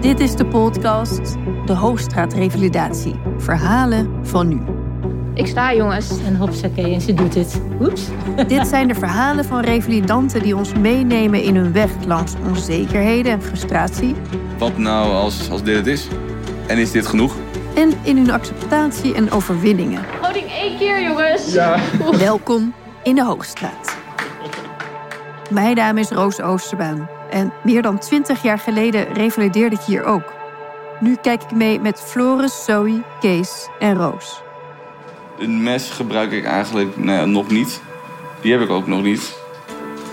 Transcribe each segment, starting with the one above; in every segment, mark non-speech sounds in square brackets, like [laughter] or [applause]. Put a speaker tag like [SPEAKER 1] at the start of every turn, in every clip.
[SPEAKER 1] Dit is de podcast De Hoogstraat Revalidatie. Verhalen van nu.
[SPEAKER 2] Ik sta jongens. En hopsakee, en ze doet het. Oeps. [laughs]
[SPEAKER 1] Dit zijn de verhalen van revalidanten die ons meenemen in hun weg langs onzekerheden en frustratie.
[SPEAKER 3] Wat nou als, als dit het is? En is dit genoeg?
[SPEAKER 1] En in hun acceptatie en overwinningen.
[SPEAKER 2] Houding één keer jongens.
[SPEAKER 1] Welkom in de Hoogstraat. Mijn naam is Roos Oosterbaan. En meer dan twintig jaar geleden revalideerde ik hier ook. Nu kijk ik mee met Floris, Zoe, Kees en Roos.
[SPEAKER 3] Een mes gebruik ik eigenlijk nou ja, nog niet. Die heb ik ook nog niet.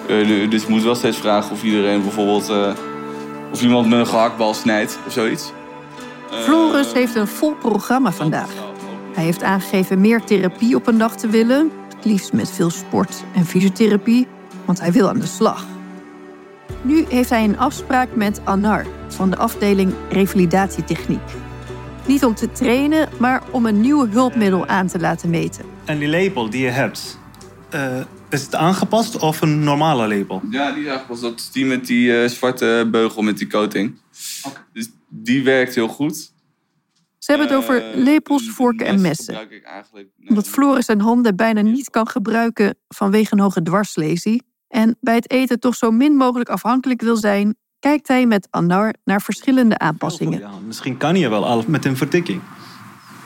[SPEAKER 3] Du- dus ik moet wel steeds vragen of iedereen bijvoorbeeld... eh, of iemand me een gehaktbal snijdt of zoiets. Eh,
[SPEAKER 1] Floris heeft een vol programma vandaag. Hij heeft aangegeven meer therapie op een dag te willen. Het liefst met veel sport en fysiotherapie, want hij wil aan de slag. Nu heeft hij een afspraak met Anar van de afdeling Revalidatietechniek. Niet om te trainen, maar om een nieuw hulpmiddel aan te laten meten.
[SPEAKER 4] En die label die je hebt, eh, is het aangepast of een normale label?
[SPEAKER 3] Ja, die zag pas. Dat is die met die eh, zwarte beugel met die coating. Dus die werkt heel goed.
[SPEAKER 1] Ze hebben het over
[SPEAKER 3] Eh,
[SPEAKER 1] lepels, vorken en
[SPEAKER 3] mes
[SPEAKER 1] messen. Omdat Floris zijn handen bijna niet kan gebruiken vanwege een hoge dwarslesie. En bij het eten toch zo min mogelijk afhankelijk wil zijn, kijkt hij met Anar naar verschillende aanpassingen.
[SPEAKER 4] Ja, misschien kan je wel al met een verdikking.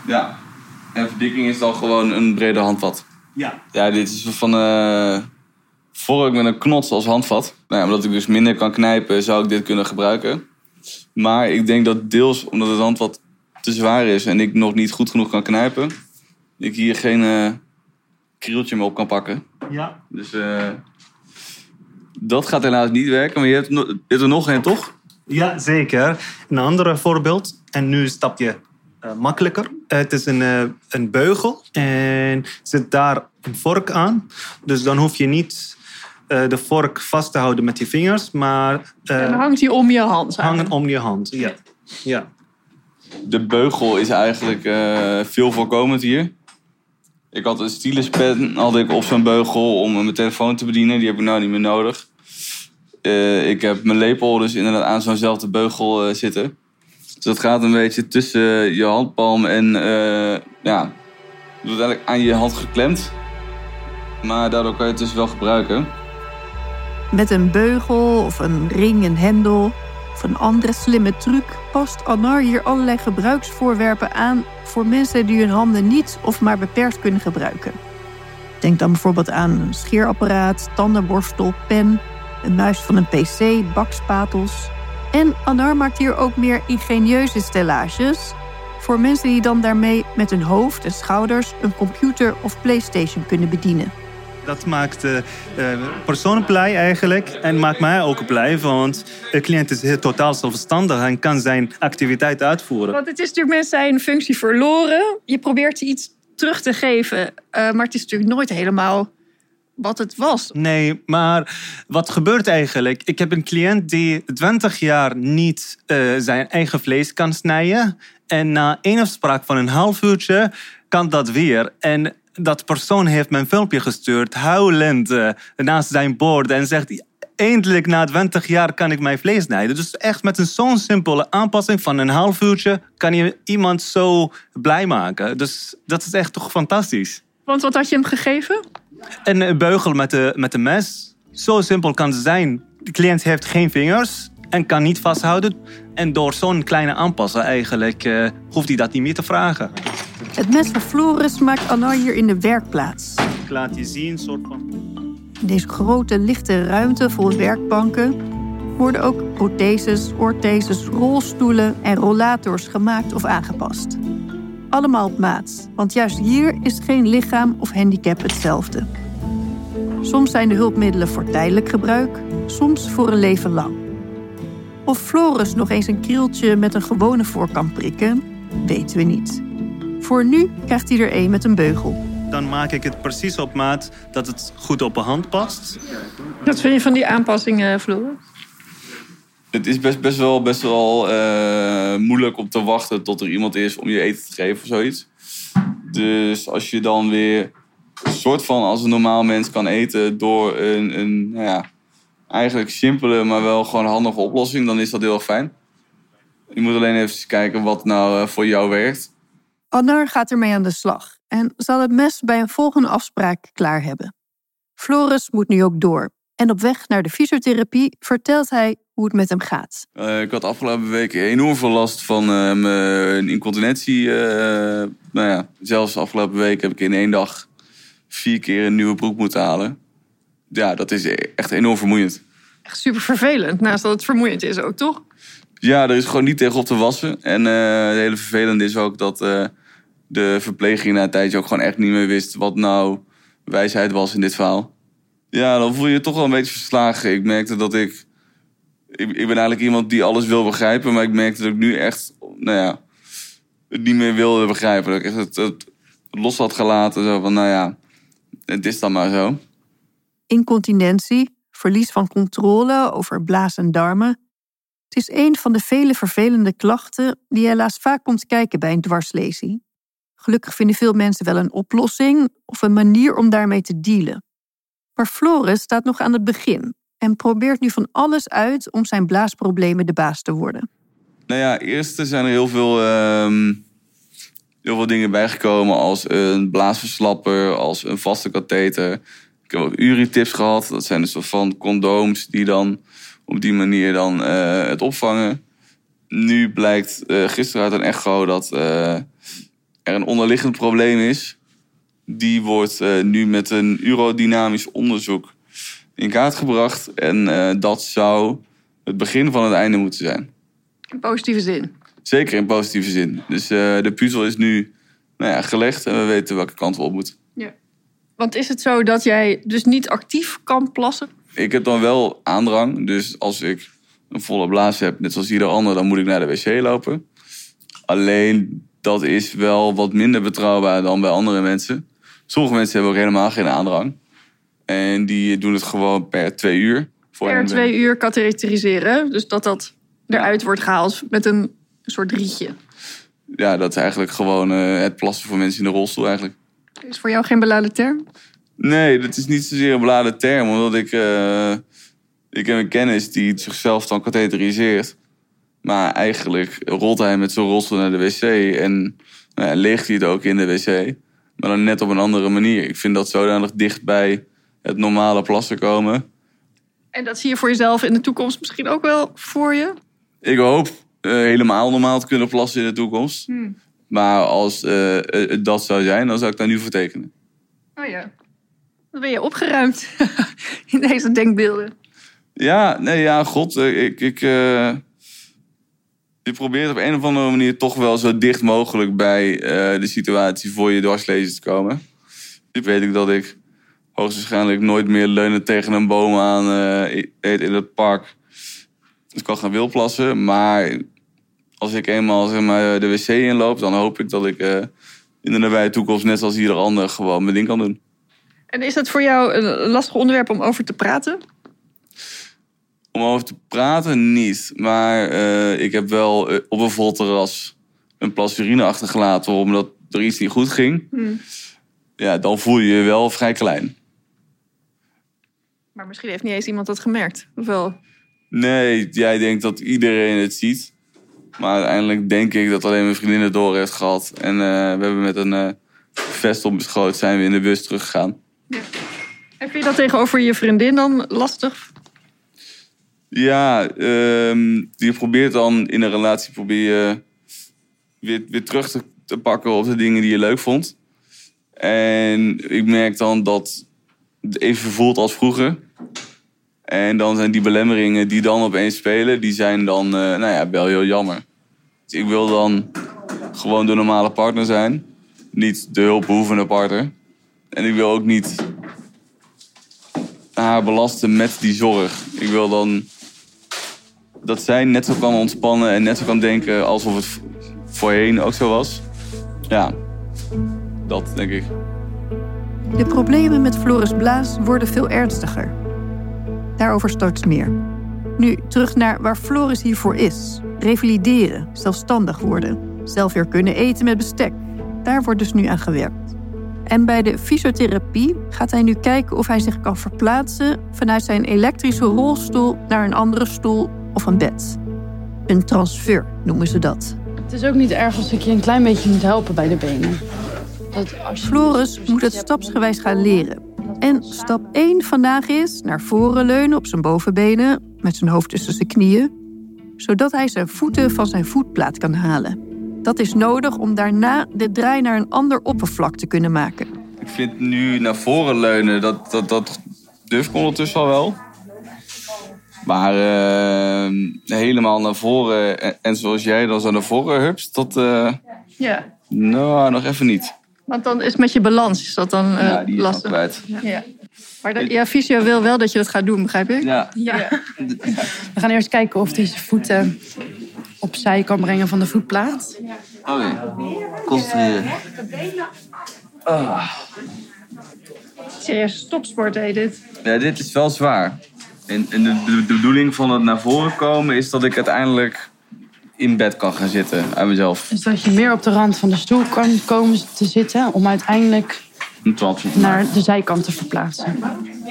[SPEAKER 3] Ja. En verdikking is dan gewoon een brede handvat.
[SPEAKER 4] Ja.
[SPEAKER 3] Ja, dit is van eh vork met een knots als handvat. Nou ja, omdat ik dus minder kan knijpen, zou ik dit kunnen gebruiken. Maar ik denk dat deels omdat het handvat te zwaar is en ik nog niet goed genoeg kan knijpen, ik hier geen eh krieltje meer op kan pakken.
[SPEAKER 4] Ja.
[SPEAKER 3] Dus eh, dat gaat helaas niet werken. Maar je hebt, je hebt er nog één, toch?
[SPEAKER 4] Ja, zeker. Een ander voorbeeld. En nu stap je eh, makkelijker. Het is een, eh, een beugel en zit daar een vork aan. Dus dan hoef je niet eh, de vork vast te houden met je vingers, maar eh,
[SPEAKER 2] En dan hangt hij om je hand.
[SPEAKER 4] hangen om je hand. Ja. ja.
[SPEAKER 3] De beugel is eigenlijk eh, veel voorkomend hier. Ik had een styluspen had ik op zo'n beugel om mijn telefoon te bedienen. Die heb ik nou niet meer nodig. Eh, ik heb mijn lepel dus inderdaad aan zo'nzelfde beugel eh, zitten. Dus dat gaat een beetje tussen je handpalm en eh, ja, wordt eigenlijk aan je hand geklemd. Maar daardoor kan je het dus wel gebruiken.
[SPEAKER 1] Met een beugel of een ring, een hendel of een andere slimme truc past Anar hier allerlei gebruiksvoorwerpen aan voor mensen die hun handen niet of maar beperkt kunnen gebruiken. Denk dan bijvoorbeeld aan een scheerapparaat, tandenborstel, pen, een muis van een pc, bakspatels. En Anar maakt hier ook meer ingenieuze stellages voor mensen die dan daarmee met hun hoofd en schouders een computer of PlayStation kunnen bedienen.
[SPEAKER 4] Dat maakt de persoon blij eigenlijk en maakt mij ook blij, want de cliënt is heel totaal zelfstandig en kan zijn activiteit uitvoeren.
[SPEAKER 2] Want het is natuurlijk met zijn functie verloren. Je probeert iets terug te geven. eh, maar het is natuurlijk nooit helemaal wat het was.
[SPEAKER 4] Nee, maar wat gebeurt eigenlijk? Ik heb een cliënt die 20 jaar niet eh, zijn eigen vlees kan snijden. En na één afspraak van een half uurtje kan dat weer. En dat persoon heeft een filmpje gestuurd, huilend eh, naast zijn bord. En zegt, eindelijk na 20 jaar kan ik mijn vlees snijden. Dus echt met een zo'n simpele aanpassing van een half uurtje... kan je iemand zo blij maken. Dus dat is echt toch fantastisch.
[SPEAKER 2] Want wat had je hem gegeven?
[SPEAKER 4] En een beugel met de, met de mes. Zo simpel kan het zijn. De cliënt heeft geen vingers en kan niet vasthouden. En door zo'n kleine aanpassen eigenlijk eh, hoeft hij dat niet meer te vragen.
[SPEAKER 1] Het mes van Floris maakt Anar hier in de werkplaats.
[SPEAKER 4] Ik laat je zien, soort van...
[SPEAKER 1] In deze grote, lichte ruimte vol werkbanken worden ook protheses, ortheses, rolstoelen en rollators gemaakt of aangepast. Allemaal op maat, want juist hier is geen lichaam of handicap hetzelfde. Soms zijn de hulpmiddelen voor tijdelijk gebruik, soms voor een leven lang. Of Floris nog eens een krieltje met een gewone vork kan prikken, weten we niet. Voor nu krijgt hij er een met een beugel.
[SPEAKER 4] Dan maak ik het precies op maat dat het goed op de hand past.
[SPEAKER 2] Wat vind je van die aanpassingen, Floor?
[SPEAKER 3] Het is best, best wel, best wel eh, moeilijk om te wachten tot er iemand is om je eten te geven of zoiets. Dus als je dan weer soort van als een normaal mens kan eten door een, een nou ja, eigenlijk simpele, maar wel gewoon handige oplossing, dan is dat heel erg fijn. Je moet alleen even kijken wat nou eh, voor jou werkt.
[SPEAKER 1] Anar gaat ermee aan de slag en zal het mes bij een volgende afspraak klaar hebben. Floris moet nu ook door. En op weg naar de fysiotherapie vertelt hij hoe het met hem gaat.
[SPEAKER 3] Uh, ik had afgelopen weken enorm veel last van uh, mijn incontinentie. Uh, nou ja, zelfs afgelopen week heb ik in één dag vier keer een nieuwe broek moeten halen. Ja, dat is echt enorm vermoeiend.
[SPEAKER 2] Echt super vervelend, naast dat het vermoeiend is ook, toch?
[SPEAKER 3] Ja, er is gewoon niet tegen op te wassen. En het hele vervelende is ook dat de verpleging na een tijdje ook gewoon echt niet meer wist wat nou wijsheid was in dit verhaal. Ja, dan voel je je toch wel een beetje verslagen. Ik merkte dat ik, ik... Ik ben eigenlijk iemand die alles wil begrijpen. Maar ik merkte dat ik nu echt, nou ja... Het niet meer wilde begrijpen. Dat ik echt het, het los had gelaten. Zo van, nou ja, het is dan maar zo.
[SPEAKER 1] Incontinentie, verlies van controle over blaas en darmen. Het is een van de vele vervelende klachten die helaas vaak komt kijken bij een dwarslesie. Gelukkig vinden veel mensen wel een oplossing of een manier om daarmee te dealen. Maar Floris staat nog aan het begin en probeert nu van alles uit om zijn blaasproblemen de baas te worden.
[SPEAKER 3] Nou ja, eerst zijn er heel veel, uh, heel veel dingen bijgekomen als een blaasverslapper, als een vaste katheter. Ik heb ook uritips gehad. Dat zijn een soort van condooms die dan op die manier dan uh, het opvangen. Nu blijkt uh, gisteren uit een echo dat uh, er een onderliggend probleem is die wordt nu met een urodynamisch onderzoek in kaart gebracht. En dat zou het begin van het einde moeten zijn.
[SPEAKER 2] In positieve zin?
[SPEAKER 3] Zeker in positieve zin. Dus de puzzel is nu nou ja, gelegd en we weten welke kant we op moeten.
[SPEAKER 2] Want is het zo dat jij dus niet actief kan plassen?
[SPEAKER 3] Ik heb dan wel aandrang. Dus als ik een volle blaas heb, net zoals ieder ander, dan moet ik naar de wc lopen. Alleen dat is wel wat minder betrouwbaar dan bij andere mensen. Sommige mensen hebben ook helemaal geen aandrang. En die doen het gewoon per twee uur.
[SPEAKER 2] Voor per twee uur katheteriseren. Dus dat dat eruit wordt gehaald met een soort rietje.
[SPEAKER 3] Ja, dat is eigenlijk gewoon uh, het plassen voor mensen in de rolstoel eigenlijk.
[SPEAKER 2] Is voor jou geen beladen term?
[SPEAKER 3] Nee, dat is niet zozeer een beladen term. Omdat ik... Uh, ik heb een kennis die zichzelf dan katheteriseert. Maar eigenlijk rolt hij met zo'n rolstoel naar de wc. En nou ja, leegt hij het ook in de wc. Maar dan net op een andere manier. Ik vind dat zodanig dicht bij het normale plassen komen.
[SPEAKER 2] En dat zie je voor jezelf in de toekomst misschien ook wel voor je?
[SPEAKER 3] Ik hoop uh, helemaal normaal te kunnen plassen in de toekomst.
[SPEAKER 2] Hmm.
[SPEAKER 3] Maar als uh, dat zou zijn, dan zou ik daar nu voor tekenen.
[SPEAKER 2] Oh ja. Dan ben je opgeruimd [laughs] in deze denkbeelden.
[SPEAKER 3] Ja, nee, ja, god. Ik, ik, uh, je probeert op een of andere manier toch wel zo dicht mogelijk bij uh, de situatie voor je dwarslezen te komen. Nu weet ik dat ik hoogstwaarschijnlijk nooit meer leunen tegen een boom aan uh, eet in het park. Dus ik kan gaan wilplassen. Maar als ik eenmaal zeg maar, de wc inloop, dan hoop ik dat ik uh, in de nabije toekomst, net zoals ieder ander, gewoon mijn ding kan doen.
[SPEAKER 2] En is dat voor jou een lastig onderwerp om over te praten?
[SPEAKER 3] Om over te praten niet. Maar uh, ik heb wel op een vol terras een plas urine achtergelaten omdat er iets niet goed ging.
[SPEAKER 2] Hmm.
[SPEAKER 3] Ja, dan voel je je wel vrij klein.
[SPEAKER 2] Maar misschien heeft niet eens iemand dat gemerkt, of wel?
[SPEAKER 3] Nee, jij denkt dat iedereen het ziet. Maar uiteindelijk denk ik dat alleen mijn vriendin het door heeft gehad. En uh, we hebben met een vest op schoot zijn we in de bus teruggegaan.
[SPEAKER 2] Ja. Heb je dat tegenover je vriendin dan lastig?
[SPEAKER 3] Ja, um, die probeert dan in een relatie probeer je weer, weer terug te, te, pakken op de dingen die je leuk vond. En ik merk dan dat het even voelt als vroeger. En dan zijn die belemmeringen die dan opeens spelen, die zijn dan, uh, nou ja, wel heel jammer. Ik wil dan gewoon de normale partner zijn. Niet de hulpbehoevende partner. En ik wil ook niet haar belasten met die zorg. Ik wil dan dat zij net zo kan ontspannen en net zo kan denken alsof het voorheen ook zo was. Ja, dat denk ik.
[SPEAKER 1] De problemen met Floris Blaas worden veel ernstiger. Daarover straks meer. Nu terug naar waar Floris hiervoor is. Revalideren, zelfstandig worden, zelf weer kunnen eten met bestek. Daar wordt dus nu aan gewerkt. En bij de fysiotherapie gaat hij nu kijken of hij zich kan verplaatsen vanuit zijn elektrische rolstoel naar een andere stoel of een bed. Een transfer noemen ze dat.
[SPEAKER 5] Het is ook niet erg als ik je een klein beetje moet helpen bij de benen. Dat als je-
[SPEAKER 1] Floris moet het stapsgewijs gaan leren. En stap 1 vandaag is naar voren leunen op zijn bovenbenen met zijn hoofd tussen zijn knieën, zodat hij zijn voeten van zijn voetplaat kan halen. Dat is nodig om daarna de draai naar een ander oppervlak te kunnen maken.
[SPEAKER 3] Ik vind nu naar voren leunen, dat, dat, dat durf ik ondertussen al wel. Maar eh, helemaal naar voren en, en zoals jij dan zo naar voren hupst, dat eh,
[SPEAKER 2] Ja,
[SPEAKER 3] nou, nog even niet.
[SPEAKER 2] Want dan is met je balans is dat dan eh,
[SPEAKER 3] ja, die is
[SPEAKER 2] lastig.
[SPEAKER 3] kwijt.
[SPEAKER 2] Ja. Maar de, ja, fysio wil wel dat je dat gaat doen, begrijp ik?
[SPEAKER 3] Ja,
[SPEAKER 2] Ja.
[SPEAKER 5] We gaan eerst kijken of hij zijn voeten opzij kan brengen van de voetplaat.
[SPEAKER 3] oké. Concentreren.
[SPEAKER 2] Serieus, stopsport heet dit.
[SPEAKER 3] Ja, dit is wel zwaar. En, en de, de, de bedoeling van het naar voren komen is dat ik uiteindelijk in bed kan gaan zitten uit mezelf.
[SPEAKER 5] Dus dat je meer op de rand van de stoel kan komen te zitten om uiteindelijk naar de zijkant te verplaatsen.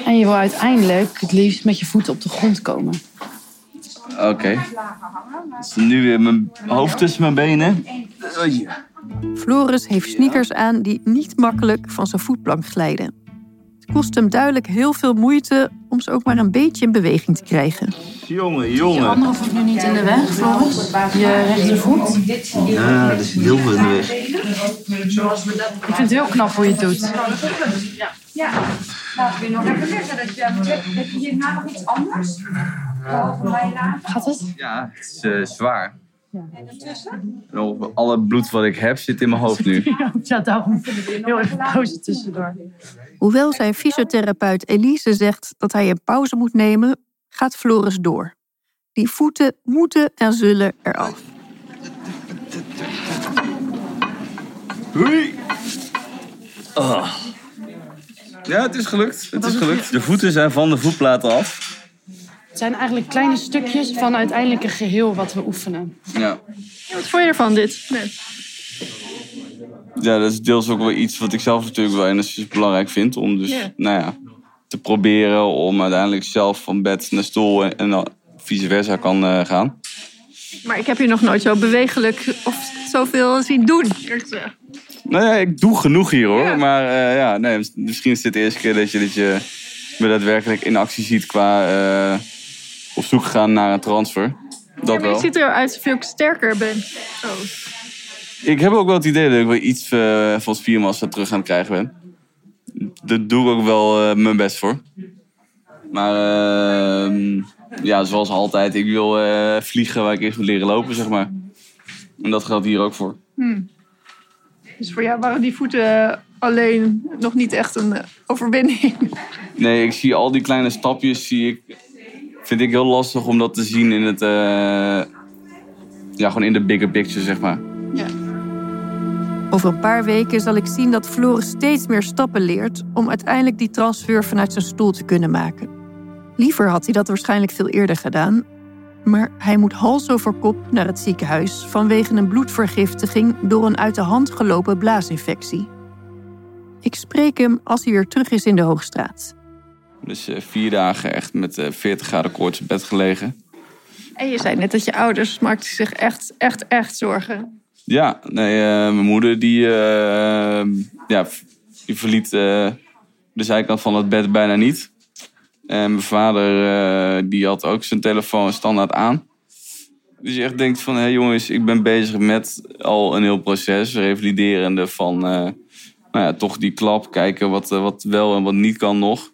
[SPEAKER 5] En je wil uiteindelijk het liefst met je voeten op de grond komen.
[SPEAKER 3] Oké. Dus nu weer mijn hoofd tussen mijn benen.
[SPEAKER 1] Floris heeft sneakers aan die niet makkelijk van zijn voetplank glijden. Het kost hem duidelijk heel veel moeite om ze ook maar een beetje in beweging te krijgen.
[SPEAKER 3] Jongen,
[SPEAKER 5] Je
[SPEAKER 3] jongen.
[SPEAKER 5] andere voet nu niet in de weg, Floris. Je rechtervoet.
[SPEAKER 3] Ja, er zit heel veel in de weg.
[SPEAKER 5] Ik vind het heel knap hoe je het doet.
[SPEAKER 6] Laten we nog even zeggen dat je heb je hierna nog iets anders? Laten.
[SPEAKER 5] Gaat het?
[SPEAKER 3] Ja, het is eh, zwaar. En alle bloed wat ik heb zit in mijn hoofd nu. [laughs]
[SPEAKER 5] Ja, daarom heel even pauze tussendoor.
[SPEAKER 1] Hoewel zijn fysiotherapeut Elise zegt dat hij een pauze moet nemen, gaat Floris door. Die voeten moeten en zullen eraf.
[SPEAKER 3] Hoi. Ah. Ja, het is gelukt. Het is gelukt. De voeten zijn van de voetplaten af.
[SPEAKER 5] Het zijn eigenlijk kleine stukjes van uiteindelijk een geheel wat we oefenen.
[SPEAKER 3] Ja.
[SPEAKER 2] Wat vond je ervan, dit? Nee.
[SPEAKER 3] ja, dat is deels ook wel iets wat ik zelf natuurlijk wel enigszins belangrijk vind. Om dus,
[SPEAKER 2] Ja.
[SPEAKER 3] nou ja, te proberen om uiteindelijk zelf van bed naar stoel en, en dan vice versa kan eh, gaan.
[SPEAKER 2] Maar ik heb je nog nooit zo bewegelijk of zoveel zien doen.
[SPEAKER 3] Nou ja, ik doe genoeg hier hoor.
[SPEAKER 2] Ja.
[SPEAKER 3] Maar eh, ja, nee, misschien is dit de eerste keer dat je, dat je me daadwerkelijk in actie ziet qua eh, op zoek gaan naar een transfer. Dat
[SPEAKER 2] Ja, maar je ziet eruit alsof je ook sterker bent. Oh.
[SPEAKER 3] Ik heb ook wel het idee dat ik wel iets eh, van spiermassa terug aan het krijgen ben. Daar doe ik ook wel eh, mijn best voor. Maar ehm, ja, zoals altijd, ik wil eh, vliegen waar ik eerst moet leren lopen, zeg maar. En dat geldt hier ook voor.
[SPEAKER 2] Dus voor jou waren die voeten alleen nog niet echt een overwinning.
[SPEAKER 3] Nee, ik zie al die kleine stapjes, zie ik, vind ik heel lastig om dat te zien in het, eh, ja, gewoon in de bigger picture, zeg maar.
[SPEAKER 2] Ja.
[SPEAKER 1] Over een paar weken zal ik zien dat Floris steeds meer stappen leert om uiteindelijk die transfer vanuit zijn stoel te kunnen maken. Liever had hij dat waarschijnlijk veel eerder gedaan, maar hij moet hals over kop naar het ziekenhuis vanwege een bloedvergiftiging door een uit de hand gelopen blaasinfectie. Ik spreek hem als hij weer terug is in de Hoogstraat.
[SPEAKER 3] Dus eh, vier dagen echt met eh 40 graden koorts in bed gelegen.
[SPEAKER 2] En je zei net dat je ouders maakten zich echt, echt, echt zorgen.
[SPEAKER 3] Ja, nee, eh, mijn moeder die, eh, ja, die verliet eh, de zijkant van het bed bijna niet. En mijn vader eh, die had ook zijn telefoon standaard aan. Dus je echt denkt van, hé jongens, ik ben bezig met al een heel proces, revaliderende van, eh, nou ja, toch die klap, kijken wat, eh, wat wel en wat niet kan nog.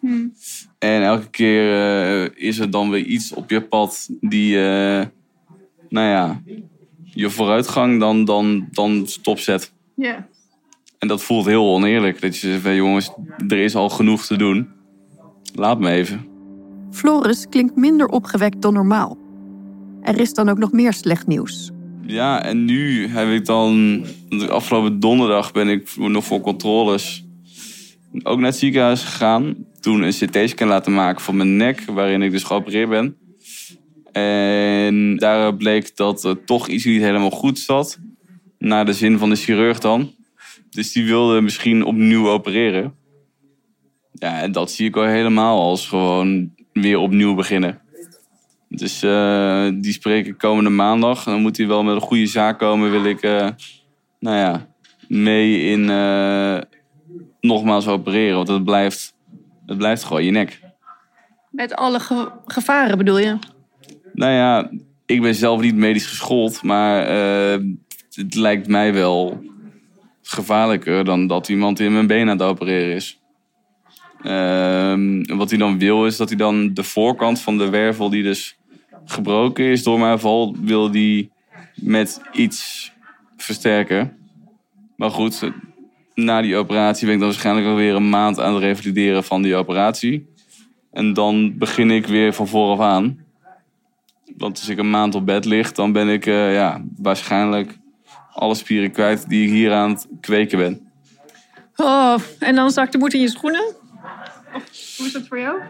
[SPEAKER 3] En elke keer eh, is er dan weer iets op je pad die, eh, nou ja, je vooruitgang dan, dan, dan stopzet.
[SPEAKER 2] Ja.
[SPEAKER 3] En dat voelt heel oneerlijk. Dat je zegt, van, jongens, er is al genoeg te doen. Laat me even.
[SPEAKER 1] Floris klinkt minder opgewekt dan normaal. Er is dan ook nog meer slecht nieuws.
[SPEAKER 3] Ja, en nu heb ik dan... Afgelopen donderdag ben ik nog voor controles ook naar het ziekenhuis gegaan. Toen een CT-scan laten maken van mijn nek, waarin ik dus geopereerd ben. En daar bleek dat er toch iets niet helemaal goed zat. Naar de zin van de chirurg dan. Dus die wilde misschien opnieuw opereren. Ja, en dat zie ik al helemaal als gewoon weer opnieuw beginnen. Dus eh, die spreken komende maandag. Dan moet hij wel met een goede zaak komen. Wil ik, eh, nou ja, mee in eh, nogmaals opereren. Want het blijft, het blijft gewoon je nek.
[SPEAKER 2] Met alle ge- gevaren bedoel je?
[SPEAKER 3] Nou ja, ik ben zelf niet medisch geschoold, maar het lijkt mij wel gevaarlijker dan dat iemand in mijn been aan het opereren is. Ehm, wat hij dan wil is dat hij dan de voorkant van de wervel die dus gebroken is door mijn val, wil die met iets versterken. Maar goed, na die operatie ben ik dan waarschijnlijk alweer een maand aan het revalideren van die operatie. En dan begin ik weer van vooraf aan. Want als ik een maand op bed lig, dan ben ik eh, ja, waarschijnlijk alle spieren kwijt die ik hier aan het kweken ben.
[SPEAKER 2] Oh, en dan zakt de moed in je schoenen? Of hoe is dat voor jou?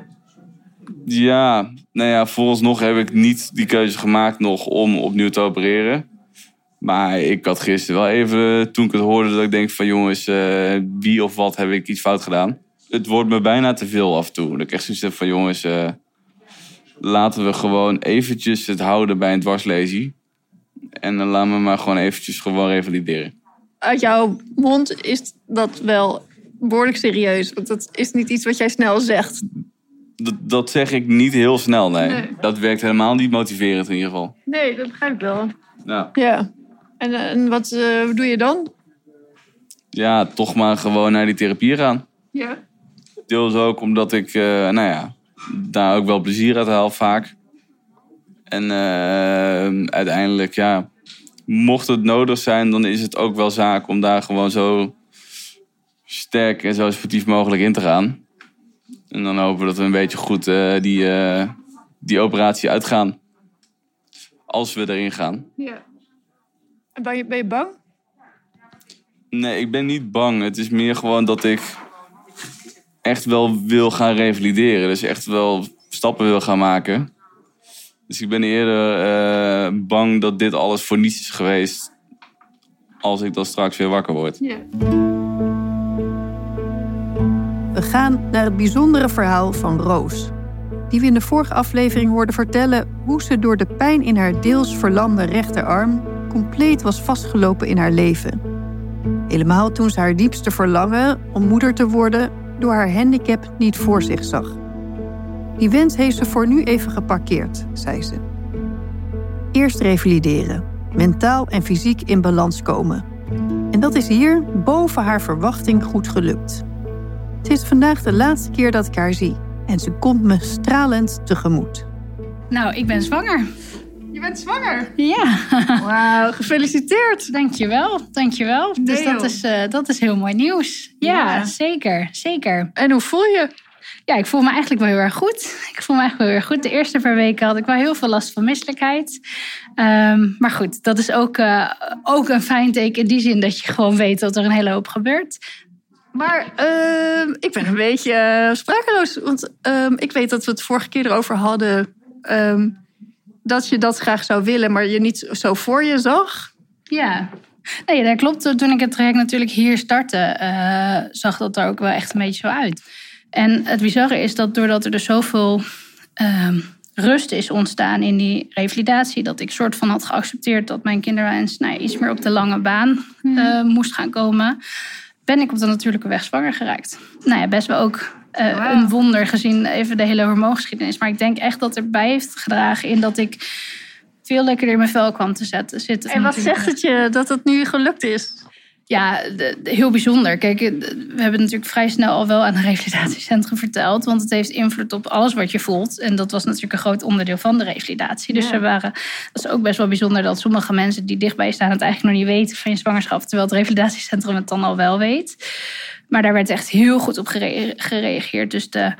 [SPEAKER 3] Ja, nou ja, vooralsnog heb ik niet die keuze gemaakt nog om opnieuw te opereren. Maar ik had gisteren wel even, toen ik het hoorde, dat ik denk van jongens, eh, wie of wat heb ik iets fout gedaan. Het wordt me bijna te veel af en toe. Dat ik echt zoiets heb van jongens, eh, laten we gewoon eventjes het houden bij een dwarslesie. En dan laten we maar gewoon eventjes gewoon revalideren.
[SPEAKER 2] Uit jouw mond is dat wel behoorlijk serieus. Want dat is niet iets wat jij snel zegt.
[SPEAKER 3] Dat, dat zeg ik niet heel snel, nee.
[SPEAKER 2] Nee.
[SPEAKER 3] Dat werkt helemaal niet motiverend in ieder geval.
[SPEAKER 2] Nee, dat begrijp ik wel.
[SPEAKER 3] Nou,
[SPEAKER 2] Ja. En, en wat eh, doe je dan?
[SPEAKER 3] ja, toch maar gewoon naar die therapie gaan.
[SPEAKER 2] Ja.
[SPEAKER 3] Deels ook omdat ik, eh, nou ja, daar ook wel plezier uit haal vaak. En eh, uiteindelijk, ja, mocht het nodig zijn, dan is het ook wel zaak om daar gewoon zo sterk en zo sportief mogelijk in te gaan. En dan hopen we dat we een beetje goed eh, die, eh, die operatie uitgaan. Als we erin gaan.
[SPEAKER 2] ja. En ben je, ben je bang?
[SPEAKER 3] Nee, ik ben niet bang. Het is meer gewoon dat ik echt wel wil gaan revalideren. Dus echt wel stappen wil gaan maken. Dus ik ben eerder eh, bang dat dit alles voor niets is geweest. Als ik dan straks weer wakker word.
[SPEAKER 2] Ja.
[SPEAKER 1] Gaan naar het bijzondere verhaal van Roos. Die we in de vorige aflevering hoorden vertellen hoe ze door de pijn in haar deels verlamde rechterarm compleet was vastgelopen in haar leven. Helemaal toen ze haar diepste verlangen om moeder te worden door haar handicap niet voor zich zag. Die wens heeft ze voor nu even geparkeerd, zei ze. Eerst revalideren, mentaal en fysiek in balans komen. En dat is hier boven haar verwachting goed gelukt. Het is vandaag de laatste keer dat ik haar zie en ze komt me stralend tegemoet.
[SPEAKER 7] Nou, ik ben zwanger.
[SPEAKER 2] Je bent zwanger.
[SPEAKER 7] Ja,
[SPEAKER 2] Wauw, gefeliciteerd.
[SPEAKER 7] dankjewel. Dankjewel. Dus
[SPEAKER 2] Nee,
[SPEAKER 7] dat is, eh, dat is heel mooi nieuws. Ja,
[SPEAKER 2] Ja.
[SPEAKER 7] zeker. Zeker.
[SPEAKER 2] En hoe voel je?
[SPEAKER 7] Ja, ik voel me eigenlijk wel heel erg goed. Ik voel me eigenlijk wel heel erg goed. De eerste paar weken had ik wel heel veel last van misselijkheid. Ehm, maar goed, dat is ook, eh, ook een fijn teken in die zin dat je gewoon weet dat er een hele hoop gebeurt.
[SPEAKER 2] Maar ehm, ik ben een beetje eh, sprakeloos. Want ehm, ik weet dat we het vorige keer erover hadden. ehm, dat je dat graag zou willen, maar je niet zo voor je zag.
[SPEAKER 7] Ja. Nee, dat klopt. Toen ik het traject natuurlijk hier startte, eh, zag dat er ook wel echt een beetje zo uit. En het bizarre is dat doordat er dus zoveel rust is ontstaan in die revalidatie, dat ik soort van had geaccepteerd dat mijn kinderwens nou, iets meer op de lange baan eh, moest gaan komen, ben ik op de natuurlijke weg zwanger geraakt. Nou ja, best wel ook
[SPEAKER 2] Wauw.
[SPEAKER 7] een wonder gezien even de hele hormoongeschiedenis. Maar ik denk echt dat erbij heeft gedragen in dat ik veel lekkerder in mijn vel kwam te zetten, zitten.
[SPEAKER 2] En wat zegt het je dat het nu gelukt is?
[SPEAKER 7] Ja, de- de- heel bijzonder. Kijk, eh, we hebben natuurlijk vrij snel al wel aan een [laughs] revalidatiecentrum verteld. Want het heeft invloed op alles wat je voelt. En dat was natuurlijk een groot onderdeel van de revalidatie. Dus
[SPEAKER 2] Ja.
[SPEAKER 7] er waren, dat is ook best wel bijzonder dat sommige mensen die dichtbij staan... het eigenlijk nog niet weten van je zwangerschap. Terwijl het revalidatiecentrum het dan al wel weet. Maar daar werd echt heel goed op gere- gereageerd. Dus de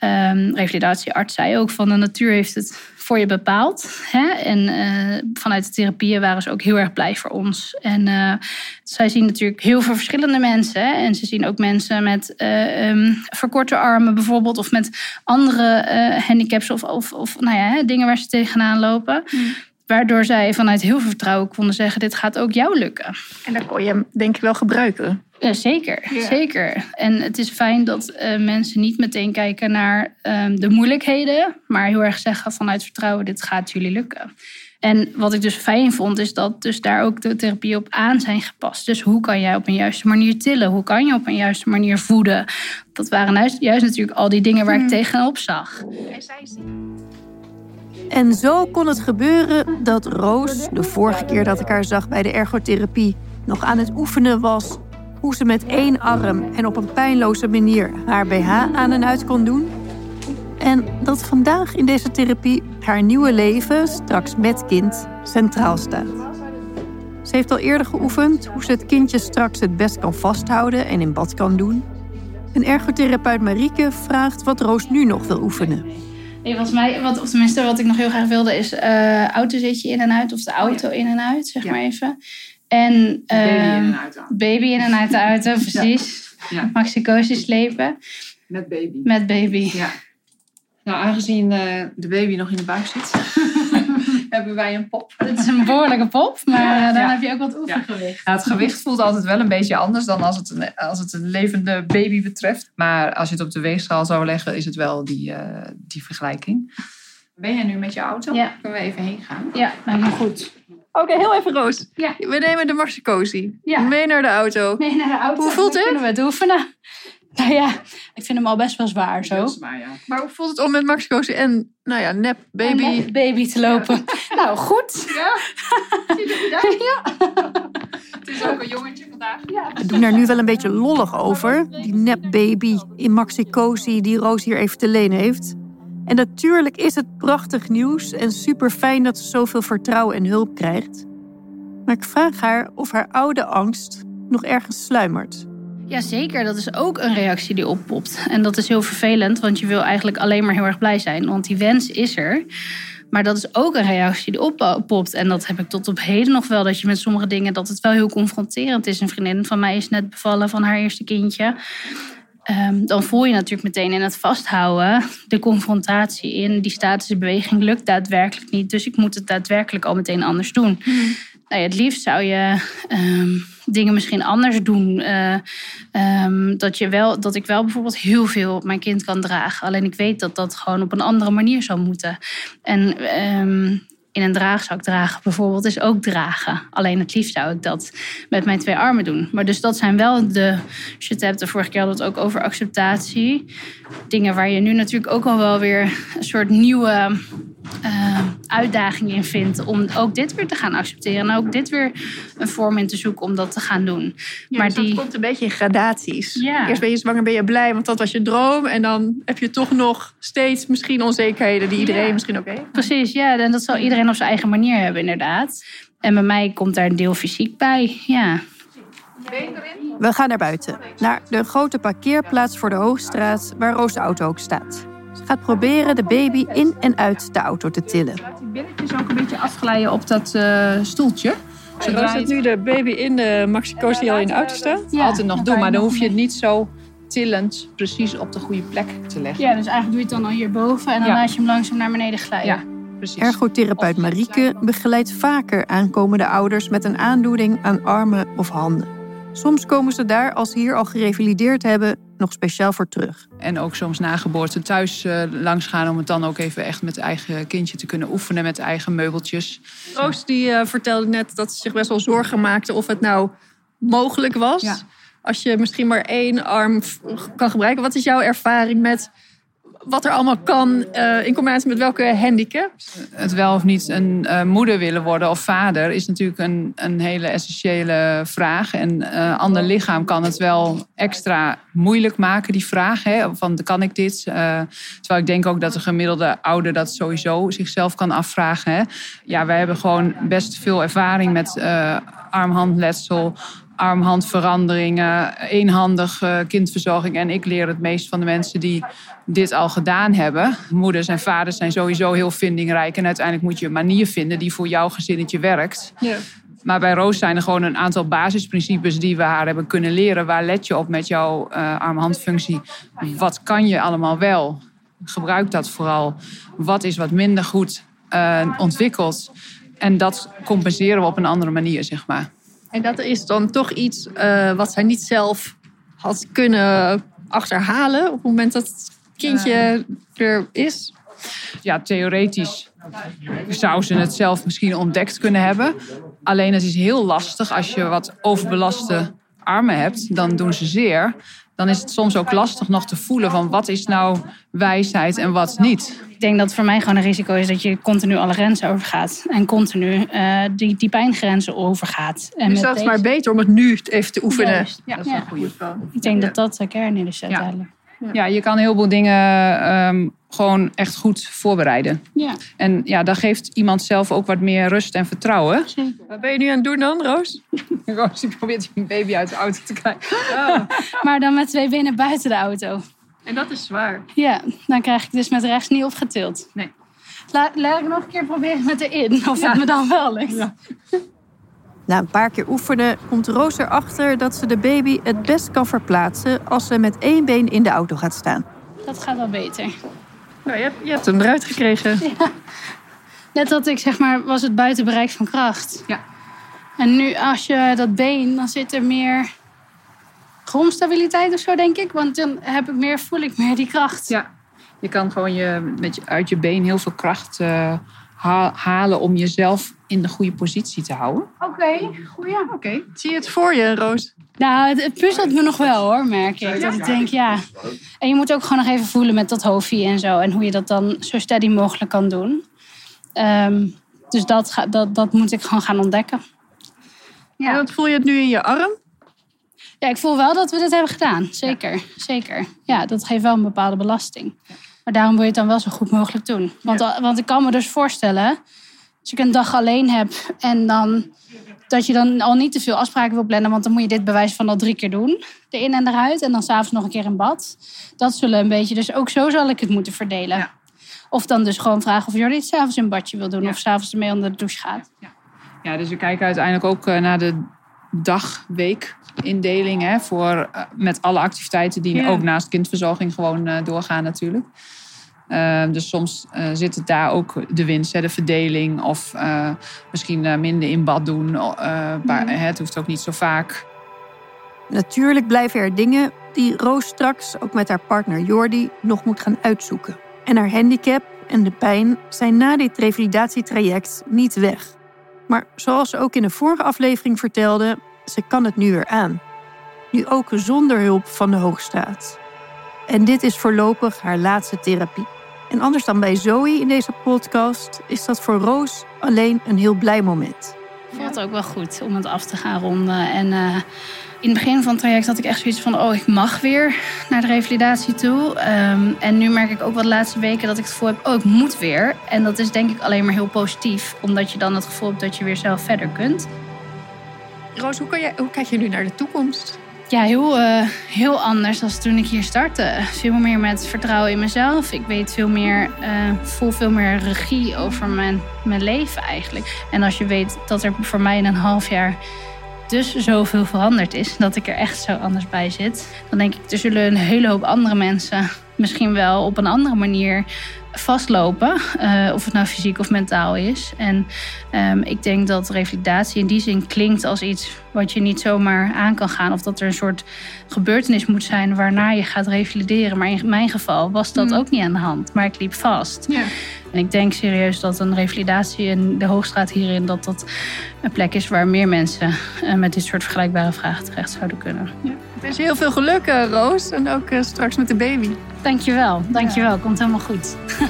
[SPEAKER 7] ehm, revalidatiearts zei ook van de natuur heeft het voor je bepaald. Hè? En eh, vanuit de therapieën waren ze ook heel erg blij voor ons. En eh, zij zien natuurlijk heel veel verschillende mensen. Hè? En ze zien ook mensen met eh, ehm, verkorte armen bijvoorbeeld. Of met andere handicaps of, of, of nou ja, dingen waar ze tegenaan lopen. Waardoor zij vanuit heel veel vertrouwen konden zeggen... dit gaat ook jou lukken.
[SPEAKER 2] En dan kon je hem denk ik wel gebruiken.
[SPEAKER 7] Ja, zeker,
[SPEAKER 2] Ja.
[SPEAKER 7] zeker. En het is fijn dat eh, mensen niet meteen kijken naar ehm, de moeilijkheden, maar heel erg zeggen vanuit vertrouwen: dit gaat jullie lukken. En wat ik dus fijn vond, is dat dus daar ook de therapie op aan zijn gepast. Dus hoe kan jij op een juiste manier tillen? Hoe kan je op een juiste manier voeden? Dat waren juist, juist natuurlijk al die dingen waar ik tegenop zag.
[SPEAKER 1] En zo kon het gebeuren dat Roos, de vorige keer dat ik haar zag bij de ergotherapie, nog aan het oefenen was hoe ze met één arm en op een pijnloze manier haar BH aan en uit kon doen. En dat vandaag in deze therapie haar nieuwe leven, straks met kind, centraal staat. Ze heeft al eerder geoefend hoe ze het kindje straks het best kan vasthouden en in bad kan doen. En ergotherapeut Marieke vraagt wat Roos nu nog wil oefenen.
[SPEAKER 7] Nee, volgens mij, wat, of tenminste wat ik nog heel graag wilde, is eh autozitje in en uit of de auto in en uit, zeg
[SPEAKER 6] Ja.
[SPEAKER 7] maar even. En
[SPEAKER 6] Baby in
[SPEAKER 7] ehm,
[SPEAKER 6] en uit aan.
[SPEAKER 7] baby in en uit de auto, [laughs] [laughs] precies.
[SPEAKER 6] Ja.
[SPEAKER 7] Maxicosi slepen
[SPEAKER 6] Met baby.
[SPEAKER 7] met baby.
[SPEAKER 6] Ja. Nou, aangezien eh, de baby nog in de buik zit, hebben wij een pop.
[SPEAKER 7] Het is een behoorlijke pop, maar
[SPEAKER 6] Ja,
[SPEAKER 7] eh, dan
[SPEAKER 6] ja.
[SPEAKER 7] heb je ook wat oefengewicht.
[SPEAKER 6] Nou, het gewicht voelt altijd wel een beetje anders dan als het, een, als het een levende baby betreft. Maar als je het op de weegschaal zou leggen, is het wel die, eh, die vergelijking. Ben jij nu met je auto?
[SPEAKER 7] Ja.
[SPEAKER 6] Kunnen we even heen gaan?
[SPEAKER 7] Ja, me goed.
[SPEAKER 2] Oké, heel even Roos.
[SPEAKER 7] Ja.
[SPEAKER 2] We nemen de Maxicosi.
[SPEAKER 7] Ja.
[SPEAKER 2] Mee naar de auto.
[SPEAKER 7] Mee naar de auto.
[SPEAKER 2] Hoe voelt
[SPEAKER 7] Dan
[SPEAKER 2] het?
[SPEAKER 7] kunnen we het oefenen. Nou ja, ik vind hem al best wel zwaar zo.
[SPEAKER 6] Maar ja.
[SPEAKER 2] Maar hoe voelt het om met Maxicosi en, nou ja, nep baby...
[SPEAKER 7] En met baby te lopen. [laughs] Nou, goed. [laughs]
[SPEAKER 6] Het is ook een jongetje vandaag.
[SPEAKER 1] We doen er nu wel een beetje lollig over. Die nepbaby in Maxicosi die Roos hier even te leen heeft. En natuurlijk is het prachtig nieuws en super fijn dat ze zoveel vertrouwen en hulp krijgt. Maar ik vraag haar of haar oude angst nog ergens sluimert.
[SPEAKER 7] Jazeker, dat is ook een reactie die oppopt. En dat is heel vervelend, want je wil eigenlijk alleen maar heel erg blij zijn. Want die wens is er. Maar dat is ook een reactie die oppopt. En dat heb ik tot op heden nog wel. Dat je met sommige dingen, dat het wel heel confronterend is. Een vriendin van mij is net bevallen van haar eerste kindje. Ehm, dan voel je natuurlijk meteen in het vasthouden de confrontatie in. Die statische beweging lukt daadwerkelijk niet. Dus ik moet het daadwerkelijk al meteen anders doen. Nou het liefst zou je ehm, dingen misschien anders doen. Eh, ehm, dat, je wel, dat ik wel bijvoorbeeld heel veel op mijn kind kan dragen. Alleen ik weet dat dat gewoon op een andere manier zou moeten. En ehm, in een draagzak dragen bijvoorbeeld is ook dragen. Alleen het liefst zou ik dat met mijn twee armen doen. Maar dus dat zijn wel de... Als je de vorige keer hadden het ook over acceptatie. Dingen waar je nu natuurlijk ook al wel weer een soort nieuwe eh, uitdaging in vindt. Om ook dit weer te gaan accepteren. En ook dit weer een vorm in te zoeken om dat te gaan doen.
[SPEAKER 2] Ja,
[SPEAKER 7] maar
[SPEAKER 2] dus
[SPEAKER 7] die...
[SPEAKER 2] komt een beetje in gradaties.
[SPEAKER 7] Ja.
[SPEAKER 2] Eerst ben je zwanger, ben je blij, want dat was je droom. En dan heb je toch nog steeds misschien onzekerheden die iedereen
[SPEAKER 7] Ja.
[SPEAKER 2] misschien ook heeft.
[SPEAKER 7] Precies, ja. En dat zal iedereen op zijn eigen manier hebben, inderdaad. En bij mij komt daar een deel fysiek bij, ja.
[SPEAKER 1] We gaan naar buiten, naar de grote parkeerplaats voor de Hoogstraat, waar Roos de auto ook staat. Gaat proberen de baby in en uit de auto te tillen.
[SPEAKER 6] Laat die billetjes ook een beetje afglijden op dat eh, stoeltje. Zodra
[SPEAKER 2] zet nu de baby in de Maxicosi die al in de auto staat.
[SPEAKER 6] altijd nog doen, maar dan hoef je het niet zo tillend precies op de goede plek te leggen.
[SPEAKER 7] Ja, dus eigenlijk doe je het dan al hierboven en dan
[SPEAKER 6] Ja.
[SPEAKER 7] laat je hem langzaam naar beneden glijden.
[SPEAKER 6] Ja, precies.
[SPEAKER 1] Ergotherapeut Marieke begeleidt vaker aankomende ouders met een aandoening aan armen of handen. Soms komen ze daar, als ze hier al gerevalideerd hebben, nog speciaal voor terug.
[SPEAKER 6] En ook soms na geboorte thuis eh, langs gaan om het dan ook even echt met eigen kindje te kunnen oefenen met eigen meubeltjes.
[SPEAKER 2] Roos die eh, vertelde net dat ze zich best wel zorgen maakte of het nou mogelijk was.
[SPEAKER 6] Ja.
[SPEAKER 2] Als je misschien maar één arm kan gebruiken. Wat is jouw ervaring met wat er allemaal kan eh, in combinatie met welke handicap?
[SPEAKER 6] Het wel of niet een eh, moeder willen worden of vader is natuurlijk een, een hele essentiële vraag. En een ander lichaam kan het wel extra moeilijk maken, die vraag. Hè, van kan ik dit? Eh, terwijl ik denk ook dat de gemiddelde ouder dat sowieso zichzelf kan afvragen. Hè. Ja, wij hebben gewoon best veel ervaring met eh armhandletsel, armhandveranderingen, eenhandig eh, kindverzorging. En ik leer het meest van de mensen die dit al gedaan hebben. Moeders en vaders zijn sowieso heel vindingrijk. En uiteindelijk moet je een manier vinden die voor jouw gezinnetje werkt.
[SPEAKER 2] Ja.
[SPEAKER 6] Maar bij Roos zijn er gewoon een aantal basisprincipes die we haar hebben kunnen leren. Waar let je op met jouw eh arm-handfunctie? Wat kan je allemaal wel? Gebruik dat vooral. Wat is wat minder goed eh, ontwikkeld? En dat compenseren we op een andere manier, zeg maar.
[SPEAKER 2] En dat is dan toch iets eh, wat zij niet zelf had kunnen achterhalen op het moment dat het kindje er is.
[SPEAKER 6] ja, theoretisch zou ze het zelf misschien ontdekt kunnen hebben. Alleen het is heel lastig als je wat overbelaste armen hebt, dan doen ze zeer. Dan is het soms ook lastig nog te voelen van wat is nou wijsheid en wat niet.
[SPEAKER 7] Ik denk dat voor mij gewoon een risico is dat je continu alle grenzen overgaat. En continu eh, die, die pijngrenzen overgaat. En
[SPEAKER 2] Dus
[SPEAKER 7] met
[SPEAKER 2] dat is
[SPEAKER 7] deze-
[SPEAKER 2] maar beter om het nu even te oefenen.
[SPEAKER 7] Juist.
[SPEAKER 6] Ja,
[SPEAKER 7] Ja.
[SPEAKER 6] dat is een goede.
[SPEAKER 7] Ik denk dat dat de kern is uiteindelijk.
[SPEAKER 6] Ja, je kan heel veel dingen ehm, gewoon echt goed voorbereiden.
[SPEAKER 7] Ja,
[SPEAKER 6] En ja, dan geeft iemand zelf ook wat meer rust en vertrouwen.
[SPEAKER 7] zeker.
[SPEAKER 2] Wat ben je nu aan het doen dan, Roos? [laughs]
[SPEAKER 6] Roos die probeert een baby uit de auto te krijgen.
[SPEAKER 7] Maar dan met twee benen buiten de auto.
[SPEAKER 2] En dat is zwaar.
[SPEAKER 7] Ja, dan krijg ik dus met rechts niet opgetild.
[SPEAKER 6] Nee.
[SPEAKER 7] La, laat ik nog een keer proberen met erin. Of het me dan wel lukt.
[SPEAKER 1] Na een paar keer oefenen komt Roos erachter dat ze de baby het best kan verplaatsen als ze met één been in de auto gaat staan.
[SPEAKER 7] Dat gaat wel beter.
[SPEAKER 2] Nou, je, hebt, je hebt hem eruit gekregen. [laughs]
[SPEAKER 7] Net dat ik zeg maar, was het buiten bereik van kracht.
[SPEAKER 6] Ja.
[SPEAKER 7] En nu als je dat been, dan zit er meer grondstabiliteit of zo, denk ik. Want dan heb ik meer, voel ik meer die kracht.
[SPEAKER 6] Ja, je kan gewoon je, met je, uit je been heel veel kracht eh, ha- halen om jezelf in de goede positie te houden.
[SPEAKER 7] Oké, goeie.
[SPEAKER 2] Oké. Zie je het voor je, Roos?
[SPEAKER 7] Nou, het, het puzzelt me nog wel hoor, merk ik. Dat ik denk, ja. En je moet ook gewoon nog even voelen met dat hoofdje en zo. En hoe je dat dan zo steady mogelijk kan doen. Ehm, dus dat, ga, dat, dat moet ik gewoon gaan ontdekken.
[SPEAKER 2] En wat voel je het nu in je arm?
[SPEAKER 7] Ja, ik voel wel dat we dit hebben gedaan. Zeker, zeker. Ja, dat geeft wel een bepaalde belasting. Maar daarom wil je het dan wel zo goed mogelijk doen. Want, want ik kan me dus voorstellen, als ik een dag alleen heb en dan dat je dan al niet te veel afspraken wil plannen, want dan moet je dit bewijs van al drie keer doen, de in en eruit, en dan s'avonds nog een keer in bad. Dat zullen een beetje, dus ook zo zal ik het moeten verdelen.
[SPEAKER 6] Ja.
[SPEAKER 7] Of dan dus gewoon vragen of Jordi het s'avonds in badje wil doen,
[SPEAKER 6] Ja.
[SPEAKER 7] of s'avonds ermee onder de douche gaat.
[SPEAKER 6] Ja, dus we kijken uiteindelijk ook eh, naar de dag-week-indeling. Voor, eh, met alle activiteiten die
[SPEAKER 2] Ja.
[SPEAKER 6] ook naast kindverzorging gewoon eh, doorgaan natuurlijk. Eh, dus soms eh, zit het daar ook de winst, hè, de verdeling. Of eh, misschien eh, minder in bad doen. hè, het hoeft ook niet zo vaak.
[SPEAKER 1] Natuurlijk blijven er dingen die Roos straks ook met haar partner Jordi nog moet gaan uitzoeken. En haar handicap en de pijn zijn na dit revalidatietraject niet weg. Maar zoals ze ook in de vorige aflevering vertelde, ze kan het nu weer aan. Nu ook zonder hulp van de Hoogstraat. En dit is voorlopig haar laatste therapie. En anders dan bij Zoe in deze podcast is dat voor Roos alleen een heel blij moment.
[SPEAKER 7] voelt ook wel goed om het af te gaan ronden. En eh, in het begin van het traject had ik echt zoiets van... oh, ik mag weer naar de revalidatie toe. Ehm, en nu merk ik ook wel de laatste weken dat ik het gevoel heb... oh, ik moet weer. En dat is denk ik alleen maar heel positief. Omdat je dan het gevoel hebt dat je weer zelf verder kunt.
[SPEAKER 2] Roos, hoe, kan jij, hoe kijk je nu naar de toekomst?
[SPEAKER 7] Ja, heel, eh, heel anders dan toen ik hier startte. Veel meer met vertrouwen in mezelf. Ik weet veel meer, eh, voel veel meer regie over mijn, mijn leven eigenlijk. En als je weet dat er voor mij in een half jaar dus zoveel veranderd is, dat ik er echt zo anders bij zit, dan denk ik, er zullen een hele hoop andere mensen misschien wel op een andere manier vastlopen. eh, of het nou fysiek of mentaal is. En ehm, ik denk dat revalidatie in die zin klinkt als iets wat je niet zomaar aan kan gaan. Of dat er een soort gebeurtenis moet zijn waarna je gaat revalideren. Maar in mijn geval was dat ook niet aan de hand. Maar ik liep vast.
[SPEAKER 2] Ja.
[SPEAKER 7] En ik denk serieus dat een revalidatie in de Hoogstraat hierin... dat dat een plek is waar meer mensen eh, met dit soort vergelijkbare vragen terecht zouden kunnen.
[SPEAKER 2] Ik wens je heel veel geluk, eh, Roos. En ook straks met de baby.
[SPEAKER 7] Dankjewel, dankjewel. Komt helemaal goed. [laughs]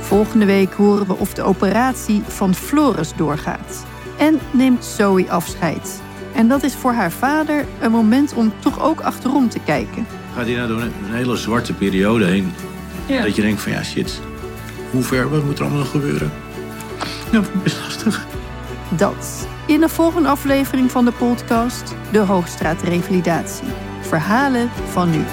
[SPEAKER 1] Volgende week horen we of de operatie van Floris doorgaat. En neemt Zoe afscheid. En dat is voor haar vader een moment om toch ook achterom te kijken.
[SPEAKER 8] Gaat hij nou door een hele zwarte periode heen?
[SPEAKER 2] Ja.
[SPEAKER 8] Dat je denkt van ja, shit. Hoe ver, wat moet er allemaal nog gebeuren? Ja, best lastig.
[SPEAKER 1] Dat in de volgende aflevering van de podcast De Hoogstraat Revalidatie. Verhalen van nu.